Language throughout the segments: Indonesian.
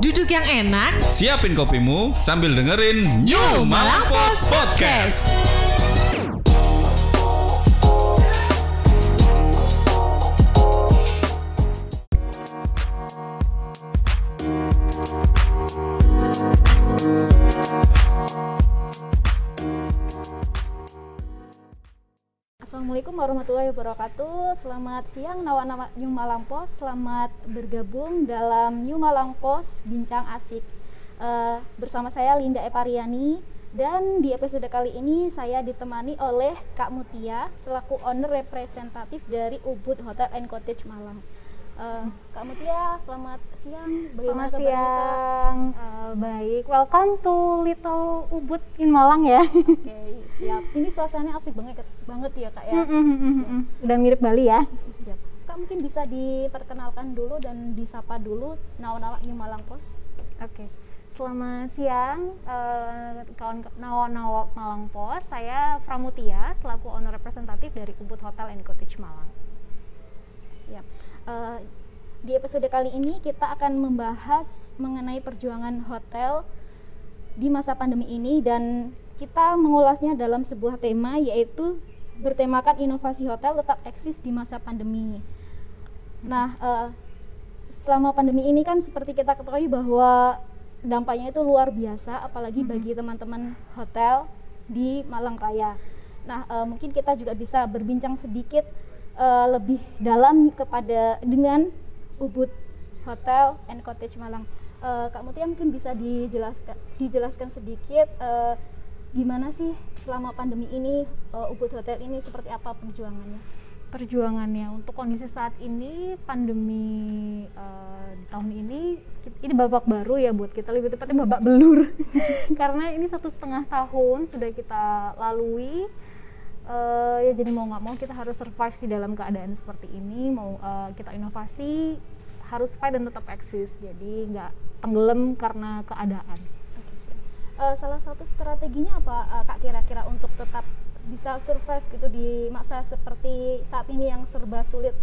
Duduk yang enak, Siapin kopimu sambil dengerin New Malang Post Podcast. Assalamualaikum warahmatullahi wabarakatuh. Selamat siang nawa-nawa New Malang Post. Selamat bergabung dalam New Malang Post Bincang Asik. Eh, bersama saya Linda Epariani dan di episode kali ini saya ditemani oleh Kak Mutia selaku owner representatif dari Ubud Hotel and Cottage Malang. Eh, Kak Mutia, selamat siang. Bagaimana Selamat siang, Eh, baik. Welcome to Little Ubud in Malang ya. Oke, siap. Ini suasananya asik banget banget ya, Kak ya. Udah mirip Bali ya. Siap. Kak mungkin bisa diperkenalkan dulu dan disapa dulu nawa-nawa New Malang Pos. Oke. Selamat siang, eh, kawan Nawa-Nawa Malang Pos. Saya Pramutia, selaku owner representatif dari Ubud Hotel and Cottage Malang. Siap. Eh, di episode kali ini kita akan membahas mengenai perjuangan hotel di masa pandemi ini dan kita mengulasnya dalam sebuah tema yaitu bertemakan inovasi hotel tetap eksis di masa pandemi. Nah, eh, selama pandemi ini kan seperti kita ketahui bahwa dampaknya itu luar biasa, apalagi bagi teman-teman hotel di Malang Raya. Nah, eh, mungkin kita juga bisa berbincang sedikit eh, lebih dalam kepada dengan Ubud Hotel and Cottage Malang. Eh, Kak Mutia mungkin bisa dijelaskan dijelaskan sedikit eh, gimana sih selama pandemi ini eh, Ubud Hotel ini seperti apa perjuangannya? perjuangannya untuk kondisi saat ini pandemi di tahun ini ini babak baru ya buat kita lebih tepatnya babak belur karena ini satu setengah tahun sudah kita lalui Eh, ya jadi mau nggak mau kita harus survive sih dalam keadaan seperti ini mau eh, kita inovasi harus fight dan tetap eksis jadi nggak tenggelam karena keadaan Oke, siap. Eh, salah satu strateginya apa eh, Kak kira-kira untuk tetap bisa survive gitu di masa seperti saat ini yang serba sulit?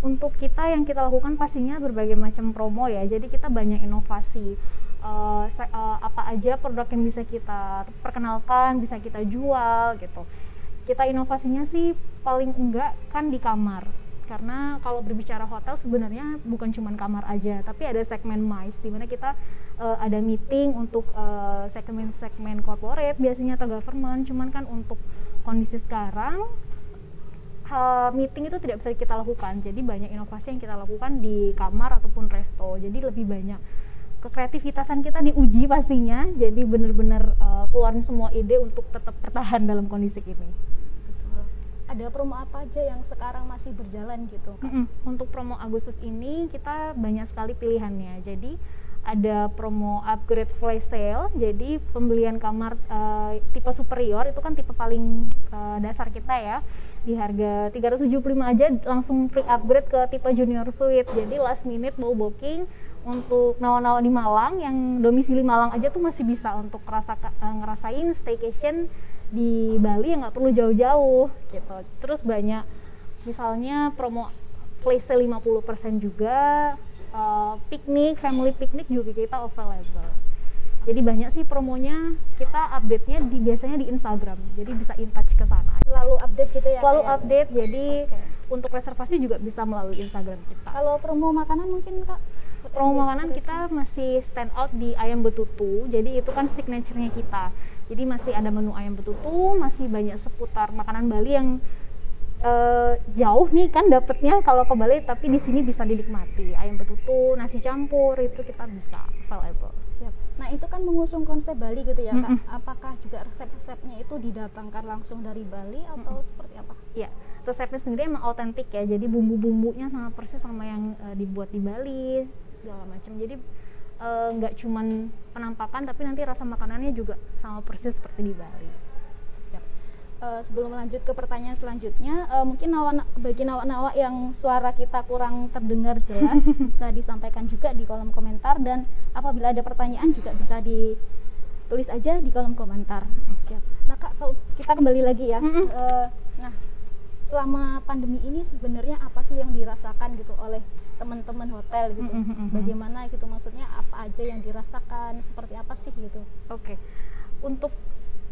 Untuk kita yang kita lakukan pastinya berbagai macam promo ya. Jadi kita banyak inovasi. Se- eh, apa aja produk yang bisa kita perkenalkan, bisa kita jual gitu. Kita inovasinya sih paling enggak kan di kamar. Karena kalau berbicara hotel sebenarnya bukan cuma kamar aja, tapi ada segmen MICE di mana kita eh, ada meeting untuk eh, segmen-segmen corporate biasanya atau government. Cuman kan untuk kondisi sekarang uh, meeting itu tidak bisa kita lakukan. Jadi banyak inovasi yang kita lakukan di kamar ataupun resto. Jadi lebih banyak kekreativitasan kita diuji pastinya. Jadi benar-benar uh, keluarin semua ide untuk tetap bertahan dalam kondisi ini. Ada promo apa aja yang sekarang masih berjalan gitu? Kak? Mm-mm. Untuk promo Agustus ini kita banyak sekali pilihannya. Jadi ada promo upgrade flash sale. Jadi pembelian kamar eh, tipe superior itu kan tipe paling eh, dasar kita ya. Di harga 375 aja langsung free upgrade ke tipe junior suite. Jadi last minute mau booking untuk nawa-nawa di Malang yang domisili Malang aja tuh masih bisa untuk ngerasa, eh, ngerasain staycation di Bali yang nggak perlu jauh-jauh gitu. Terus banyak misalnya promo sale 50% juga uh, piknik family piknik juga kita available jadi banyak sih promonya kita update nya di biasanya di Instagram jadi bisa in touch ke sana Selalu update gitu ya? selalu Kak, ya? update jadi Oke. untuk reservasi juga bisa melalui Instagram kita Kalau promo makanan mungkin Kak? Promo makanan kita masih stand out di ayam betutu jadi itu kan signaturenya kita jadi masih ada menu ayam betutu masih banyak seputar makanan Bali yang eh, jauh nih kan dapetnya kalau ke Bali tapi di sini bisa dinikmati ayam betutu nasi campur itu kita bisa available Siap. Nah itu kan mengusung konsep Bali gitu ya Kak? Mm-mm. Apakah juga resep-resepnya itu didatangkan langsung dari Bali atau seperti apa? ya resepnya sendiri emang autentik ya jadi bumbu-bumbunya sama persis sama yang eh, dibuat di Bali segala macam jadi eh, nggak cuman penampakan tapi nanti rasa makanannya juga sama persis seperti di Bali Siap. Eh, sebelum lanjut ke pertanyaan selanjutnya, eh, mungkin nawa, bagi nawa-nawa yang suara kita kurang terdengar jelas bisa disampaikan juga di kolom komentar dan apabila ada pertanyaan juga bisa ditulis aja di kolom komentar. Siap. Nah kak, kalau kita kembali lagi ya. Mm-mm. Eh, nah selama pandemi ini sebenarnya apa sih yang dirasakan gitu oleh teman-teman hotel gitu? Mm, mm, mm, mm. Bagaimana gitu maksudnya apa aja yang dirasakan? Seperti apa sih gitu? Oke, untuk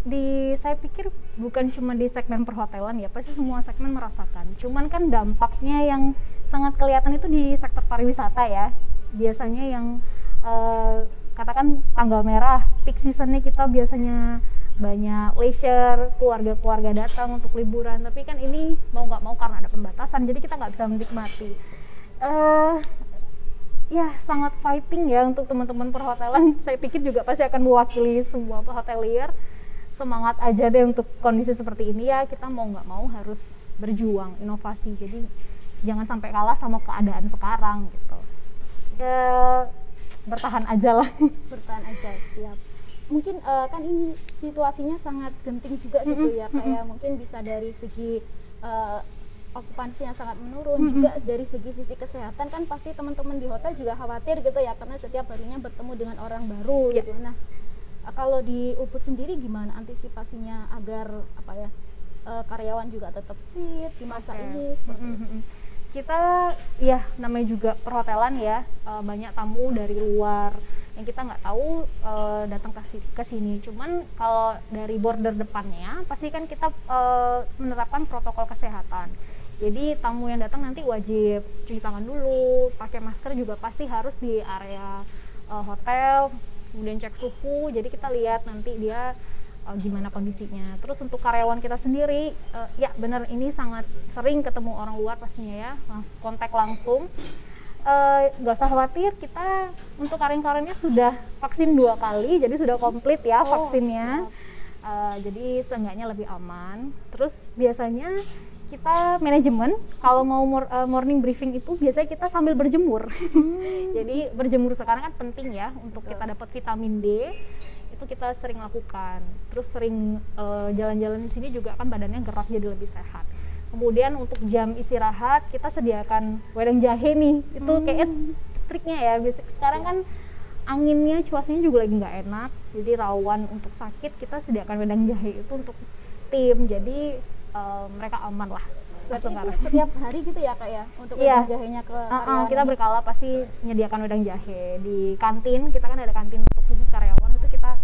di saya pikir bukan cuma di segmen perhotelan ya, pasti semua segmen merasakan. Cuman kan dampaknya yang sangat kelihatan itu di sektor pariwisata ya. Biasanya yang eh, katakan tanggal merah, peak seasonnya kita biasanya banyak leisure, keluarga-keluarga datang untuk liburan. Tapi kan ini mau nggak mau karena ada pembatasan, jadi kita nggak bisa menikmati. eh ya sangat fighting ya untuk teman-teman perhotelan. Saya pikir juga pasti akan mewakili semua hotelier. Semangat aja deh untuk kondisi seperti ini ya kita mau nggak mau harus berjuang inovasi. Jadi jangan sampai kalah sama keadaan sekarang gitu. Ya bertahan aja lah. Bertahan aja siap. Mungkin eh, kan ini situasinya sangat genting juga gitu ya kayak mungkin bisa dari segi eh, okupansi yang sangat menurun juga dari segi sisi kesehatan kan pasti teman-teman di hotel juga khawatir gitu ya karena setiap harinya bertemu dengan orang baru Ya. gitu. Nah, eh, kalau di Ubud sendiri gimana antisipasinya agar apa ya karyawan juga tetap fit di masa Oke. ini seperti Mm, itu? mm, mm. Kita ya namanya juga perhotelan ya banyak tamu dari luar yang kita nggak tahu eh, datang ke si- ke sini. Cuman kalau dari border depannya pasti kan kita eh, menerapkan protokol kesehatan. Jadi tamu yang datang nanti wajib cuci tangan dulu, pakai masker juga pasti harus di area eh, hotel, kemudian cek suhu. Jadi kita lihat nanti dia uh, gimana kondisinya. Terus untuk karyawan kita sendiri, uh, ya benar ini sangat sering ketemu orang luar pastinya ya, kontak langsung. Uh, Gak usah khawatir, kita untuk karyawan-karyawannya sudah vaksin dua kali, jadi sudah komplit ya Oh, vaksinnya. Uh, jadi seenggaknya lebih aman. Terus biasanya kita manajemen kalau mau mor- uh, morning briefing itu biasanya kita sambil berjemur. Jadi berjemur sekarang kan penting ya untuk kita dapat vitamin D itu kita sering lakukan. Terus sering eh, jalan-jalan di sini juga kan badannya gerak jadi lebih sehat. Kemudian untuk jam istirahat kita sediakan wedang jahe nih. Itu kayak triknya ya. Sekarang kan anginnya cuacanya juga lagi nggak enak, jadi rawan untuk sakit. Kita sediakan wedang jahe itu untuk tim. Jadi eh, mereka aman lah. Berarti sekarang. itu setiap hari gitu ya kak ya untuk Iya. wedang jahenya ke Uh-uh, karyawan kita berkala pasti menyediakan wedang jahe di kantin. Kita kan ada kantin untuk khusus karyawan itu kita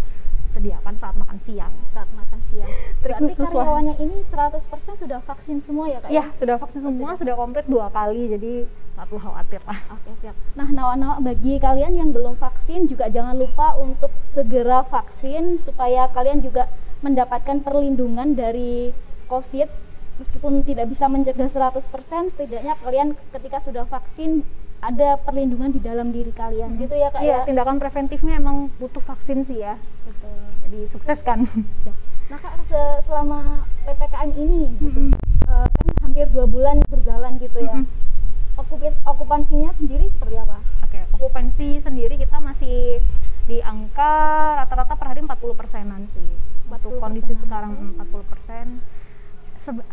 sediakan saat makan siang. saat makan siang. Trik Berarti khusus lah. karyawannya ini 100% sudah vaksin semua ya kak Ya sudah vaksin Oh, semua, sudah sudah komplit dua kali, jadi nggak perlu khawatir lah. Oke siap. Nah nawa-nawa bagi kalian yang belum vaksin juga jangan lupa untuk segera vaksin supaya kalian juga mendapatkan perlindungan dari COVID meskipun tidak bisa mencegah 100% setidaknya kalian ketika sudah vaksin ada perlindungan di dalam diri kalian gitu ya kak Iya, ya. tindakan preventifnya emang butuh vaksin sih ya. Betul. Jadi sukses kan. Siap. Nah kak se- selama ppkm ini gitu, eh, kan hampir dua bulan berjalan gitu ya. Mm-mm. Okupi- okupansinya sendiri seperti apa? Oke, okupansi sendiri kita masih di angka rata-rata per hari 40 persenan sih. Untuk 40%. kondisi sekarang mm, 40 persen.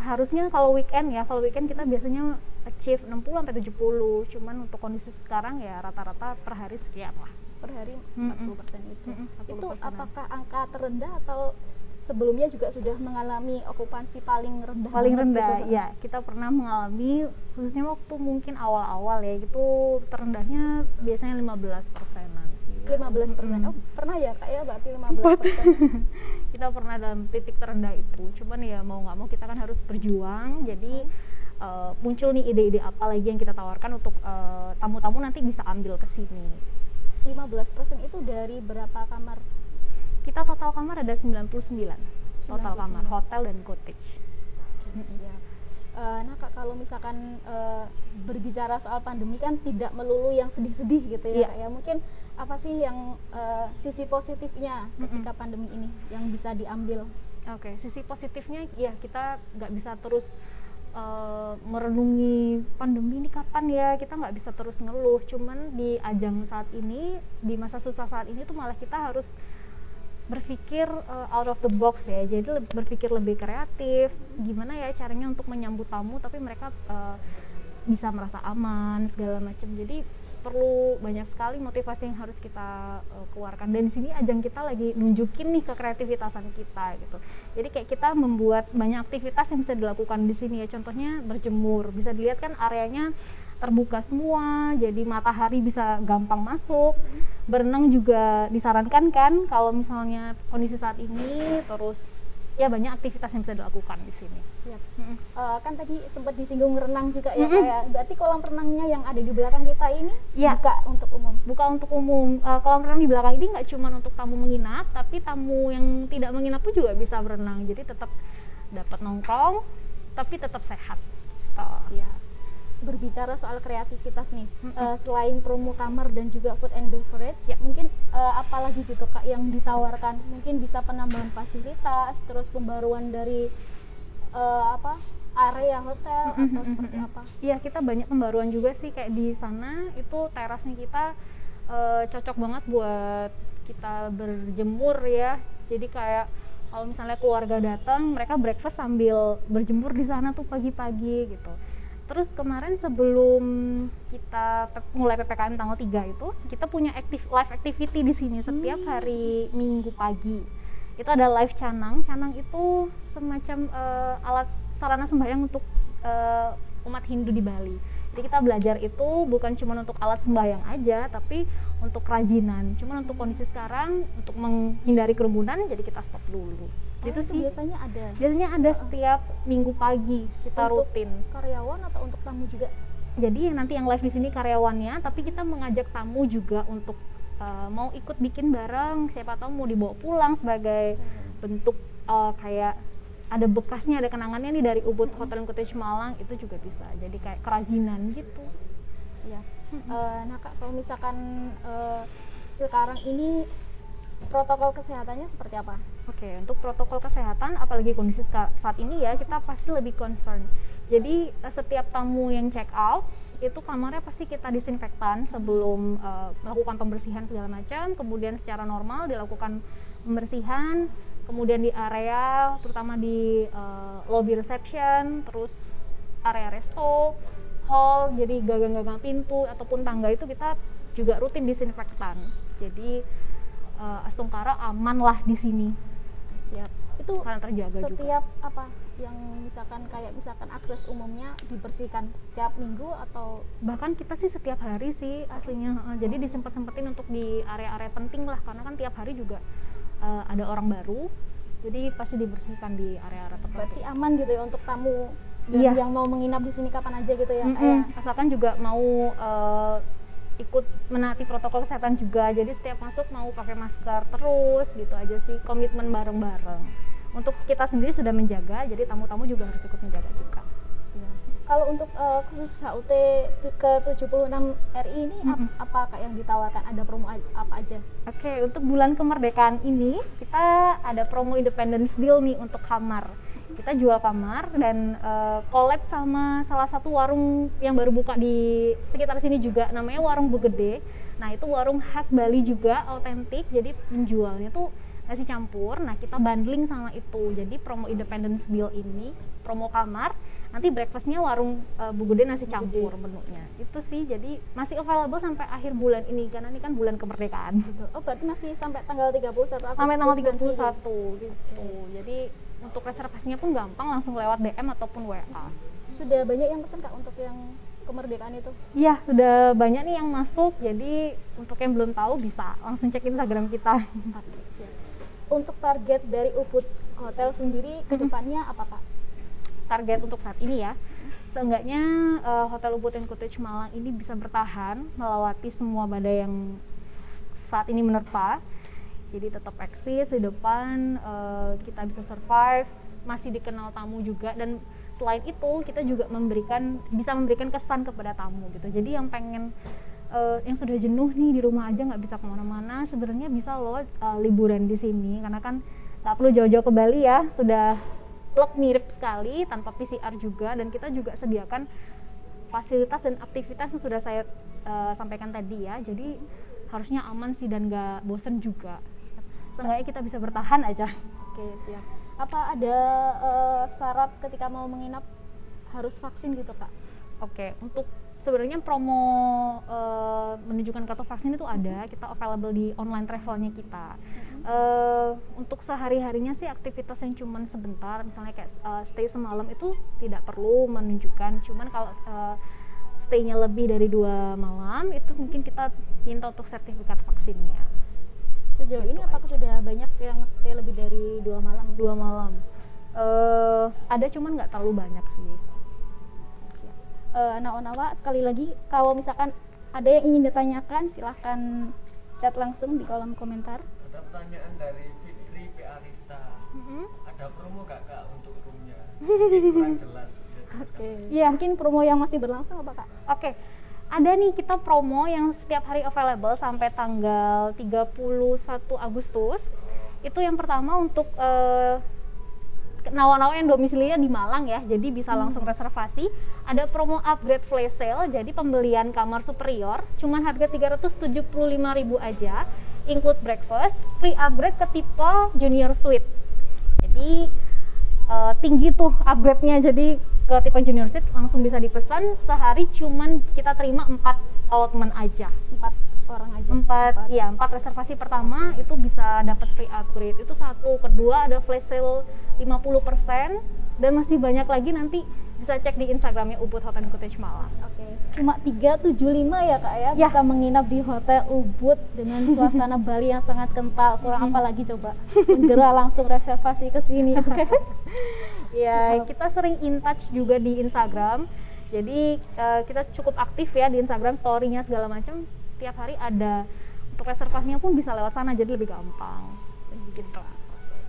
harusnya kalau weekend ya, kalau weekend kita biasanya achieve 60 sampai 70. Cuman untuk kondisi sekarang ya rata-rata per hari sekian lah. Per hari Mm-mm. 40% itu. Mm-mm, 40%. Itu apakah angka terendah atau sebelumnya juga sudah mengalami okupansi paling rendah? Paling rendah gitu, ya, kita pernah mengalami khususnya waktu mungkin awal-awal ya itu terendahnya biasanya 15 persenan sih. 15 persen. Mm-mm. Oh, pernah ya kak ya berarti 15 Sempat. persen. kita pernah dalam titik terendah itu cuman ya mau nggak mau kita kan harus berjuang jadi eh, muncul nih ide-ide apa lagi yang kita tawarkan untuk eh, tamu-tamu nanti bisa ambil ke sini 15 persen itu dari berapa kamar? kita total kamar ada 99 total 99. kamar hotel dan cottage Oke, siap. Eh, nah kak kalau misalkan eh, berbicara soal pandemi kan tidak melulu yang sedih-sedih gitu ya kak ya. Mungkin apa sih yang eh, sisi positifnya ketika pandemi ini yang bisa diambil? Oke, sisi positifnya ya kita nggak bisa terus eh, merenungi pandemi ini kapan ya kita nggak bisa terus ngeluh. Cuman di ajang saat ini, di masa susah saat ini tuh malah kita harus berpikir eh, out of the box ya. Jadi berpikir lebih kreatif. Gimana ya caranya untuk menyambut tamu tapi mereka eh, bisa merasa aman segala macam. Jadi perlu banyak sekali motivasi yang harus kita uh, keluarkan. Dan di sini ajang kita lagi nunjukin nih ke kreativitasan kita gitu. Jadi kayak kita membuat banyak aktivitas yang bisa dilakukan di sini ya. Contohnya berjemur. Bisa dilihat kan areanya terbuka semua jadi matahari bisa gampang masuk. Berenang juga disarankan kan kalau misalnya kondisi saat ini terus ya banyak aktivitas yang bisa dilakukan di sini. Siap. Uh, kan tadi sempat disinggung renang juga ya kayak berarti kolam renangnya yang ada di belakang kita ini ya. buka untuk umum. Buka untuk umum. Uh, kolam renang di belakang ini nggak cuma untuk tamu menginap, tapi tamu yang tidak menginap pun juga bisa berenang. Jadi tetap dapat nongkrong, tapi tetap sehat. Uh. Siap berbicara soal kreativitas nih, mm -hmm. uh, selain promo kamar dan juga food and beverage, ya mungkin uh, apalagi gitu kak yang ditawarkan? Mungkin bisa penambahan fasilitas, terus pembaruan dari uh, apa area hotel mm -hmm. atau seperti apa? Iya kita banyak pembaruan juga sih kayak di sana itu terasnya kita uh, cocok banget buat kita berjemur ya. Jadi kayak kalau misalnya keluarga datang, mereka breakfast sambil berjemur di sana tuh pagi-pagi gitu Terus kemarin sebelum kita mulai PPKM tanggal 3 itu, kita punya active, live activity di sini setiap hmm. hari Minggu pagi. Itu ada live canang. Canang itu semacam uh, alat sarana sembahyang untuk uh, umat Hindu di Bali. Jadi kita belajar itu bukan cuma untuk alat sembahyang aja, tapi untuk kerajinan. Cuma untuk kondisi sekarang, untuk menghindari kerumunan, jadi kita stop dulu oh, itu sih. biasanya ada. Biasanya ada setiap minggu pagi kita untuk rutin. karyawan atau untuk tamu juga? Jadi nanti yang live di sini karyawannya tapi kita mengajak tamu juga untuk uh, mau ikut bikin bareng. Siapa tahu mau dibawa pulang sebagai hmm. bentuk uh, kayak ada bekasnya ada kenangannya nih dari Ubud Hotel Cottage Malang. Itu juga bisa jadi kayak kerajinan gitu. Siap. Hmm. uh, nah kak kalau misalkan uh, sekarang ini protokol kesehatannya seperti apa? Oke, okay, untuk protokol kesehatan, apalagi kondisi saat ini ya, kita pasti lebih concern. Jadi eh, setiap tamu yang check out itu kamarnya pasti kita disinfektan sebelum uh, melakukan pembersihan segala macam. Kemudian secara normal dilakukan pembersihan. Kemudian di area, terutama di uh, lobby reception, terus area resto, hall, jadi gagang-gagang pintu ataupun tangga itu kita juga rutin disinfektan. Jadi uh, Astungkara aman lah di sini. Siap. Itu karena terjaga setiap juga. apa yang misalkan kayak misalkan akses umumnya dibersihkan setiap minggu atau bahkan kita sih setiap hari sih aslinya. Uh, jadi disempet sempetin untuk di area-area penting lah karena kan tiap hari juga uh, ada orang baru. Jadi pasti dibersihkan di area-area tertentu. Berarti aman gitu ya untuk tamu iya. yang mau menginap di sini kapan aja gitu ya. Mm -hmm. Asalkan juga mau uh, ikut menaati protokol kesehatan juga. Jadi setiap masuk mau pakai masker terus gitu aja sih komitmen bareng-bareng. Untuk kita sendiri sudah menjaga jadi tamu-tamu juga harus ikut menjaga juga. Kalau untuk uh, khusus HUT ke 76 RI ini mm -hmm. apa kak yang ditawarkan? Ada promo apa aja? Oke okay, untuk bulan kemerdekaan ini kita ada promo Independence Deal nih untuk kamar kita jual kamar dan uh, collab sama salah satu warung yang baru buka di sekitar sini juga. Namanya warung Begede nah itu warung khas Bali juga autentik. Jadi menjualnya tuh nasi campur. Nah kita bundling sama itu. Jadi promo independence deal ini promo kamar nanti breakfastnya warung uh, Bu Gede nasi campur menunya. Itu sih. Jadi masih available sampai akhir bulan ini karena ini kan bulan kemerdekaan. Oh berarti masih sampai tanggal 31 Agustus sampai tanggal 31 gitu. Jadi untuk reservasinya pun gampang langsung lewat DM ataupun WA. Sudah banyak yang pesan kak untuk yang kemerdekaan itu? Iya, sudah banyak nih yang masuk. Jadi untuk yang belum tahu bisa langsung cek Instagram kita. Untuk target dari Ubud Hotel sendiri ke depannya apa kak? Target untuk saat ini ya, seenggaknya uh, Hotel Ubud and Cottage Malang ini bisa bertahan melewati semua badai yang saat ini menerpa jadi tetap eksis di depan uh, kita bisa survive masih dikenal tamu juga. Dan selain itu kita juga memberikan bisa memberikan kesan kepada tamu gitu. Jadi yang pengen uh, yang sudah jenuh nih di rumah aja nggak bisa ke mana-mana sebenarnya bisa loh uh, liburan di sini. Karena kan nggak perlu jauh-jauh ke Bali ya sudah plek mirip sekali tanpa PCR juga. Dan kita juga sediakan fasilitas dan aktivitas yang sudah saya uh, sampaikan tadi ya. Jadi harusnya aman sih dan nggak bosen juga seenggaknya kita bisa bertahan aja. Oke siap. Apa ada uh, syarat ketika mau menginap harus vaksin gitu kak? Oke untuk sebenarnya promo uh, menunjukkan kartu vaksin itu ada. Kita available di online travelnya kita. Uh, untuk sehari harinya sih aktivitas yang cuman sebentar. Misalnya kayak uh, stay semalam itu tidak perlu menunjukkan. Cuman kalau uh, staynya lebih dari dua malam itu mungkin kita minta untuk sertifikat vaksinnya sejauh ini apakah sudah banyak yang stay lebih dari dua malam dua malam uh, ada cuman nggak terlalu banyak sih. Uh, Nawa-nawa sekali lagi kalau misalkan ada yang ingin ditanyakan silahkan chat langsung di kolom komentar ada pertanyaan dari Fitri P. Arista mm-hmm. ada promo gak kak untuk roomnya kurang jelas Oke. Okay. Iya. Mungkin promo yang masih berlangsung apa kak? Oke. Okay. Ada nih kita promo yang setiap hari available sampai tanggal 31 Agustus. Itu yang pertama untuk uh, nawa-nawa yang domisilinya di Malang ya, jadi bisa langsung reservasi. Ada promo upgrade flash sale, jadi pembelian kamar superior cuman harga 375.000 aja, include breakfast, free upgrade ke tipe junior suite. Jadi uh, tinggi tuh upgrade-nya, jadi ke tipe junior suite langsung bisa dipesan sehari cuman kita terima 4 allotment aja. 4 orang aja. Empat, empat. ya empat reservasi pertama itu bisa dapat free upgrade. Itu satu, kedua ada flash sale 50% dan masih banyak lagi nanti bisa cek di Instagramnya Ubud Hotel Cottage Malang. Oke. Okay. Cuma 375 ya kak ya, ya bisa menginap di Hotel Ubud dengan suasana Bali yang sangat kental. Kurang apa lagi coba? Segera langsung reservasi ke sini. Oke. Okay? Ya, kita sering in touch juga di Instagram. Jadi uh, kita cukup aktif ya di Instagram story-nya segala macam. Tiap hari ada untuk reservasinya pun bisa lewat sana jadi lebih gampang. Gitu.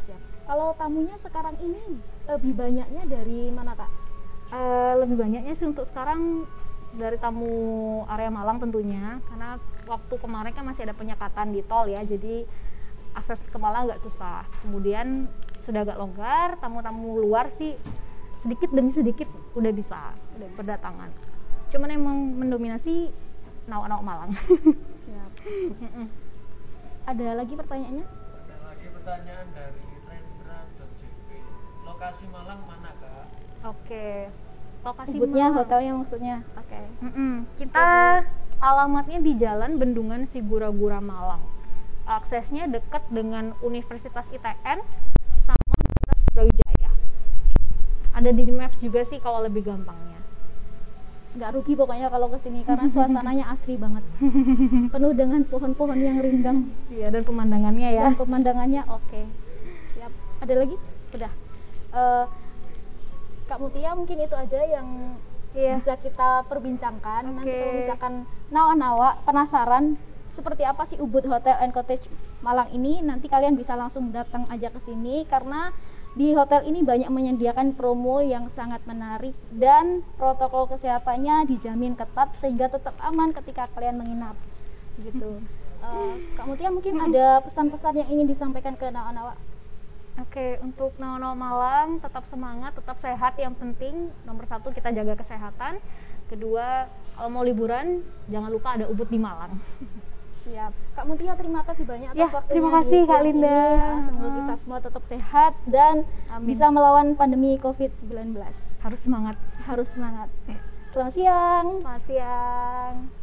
Siap. Kalau tamunya sekarang ini lebih banyaknya dari mana kak? Uh, lebih banyaknya sih untuk sekarang dari tamu area Malang tentunya karena waktu kemarin kan masih ada penyekatan di tol ya jadi akses ke Malang agak susah. Kemudian sudah agak longgar tamu-tamu luar sih sedikit demi sedikit udah bisa udah berdatangan. Cuman emang mendominasi nawa-nawa Malang. Siap. Ada lagi pertanyaannya? Ada lagi pertanyaan dari Rendra.jp lokasi Malang mana kak? Oke. Lokasi Ubudnya hotelnya maksudnya. Oke. Okay. mm -mm. kita alamatnya di Jalan Bendungan Sigura-Gura Malang aksesnya dekat dengan Universitas ITN sama Universitas Brawijaya ada di Maps juga sih kalau lebih gampangnya nggak rugi pokoknya kalau ke sini karena suasananya asri banget penuh dengan pohon-pohon yang rindang iya dan pemandangannya ya dan pemandangannya oke okay. siap ada lagi udah uh, Kak Mutia mungkin itu aja yang yeah. bisa kita perbincangkan. Okay. Nanti kalau misalkan nawa-nawa penasaran seperti apa sih Ubud Hotel and Cottage Malang ini, nanti kalian bisa langsung datang aja ke sini karena di hotel ini banyak menyediakan promo yang sangat menarik dan protokol kesehatannya dijamin ketat sehingga tetap aman ketika kalian menginap. Gitu. Uh, Kak Mutia mungkin ada pesan-pesan yang ingin disampaikan ke nawa-nawa Oke, untuk Nawa Malang tetap semangat, tetap sehat yang penting. Nomor satu kita jaga kesehatan. Kedua, kalau mau liburan jangan lupa ada Ubud di Malang. Siap. Kak Mutia terima kasih banyak atas ya, waktunya. Terima kasih Kak Linda. Ini. Semoga kita semua tetap sehat dan Amin. bisa melawan pandemi COVID-19. Harus semangat. Harus semangat. Selamat siang. Selamat siang.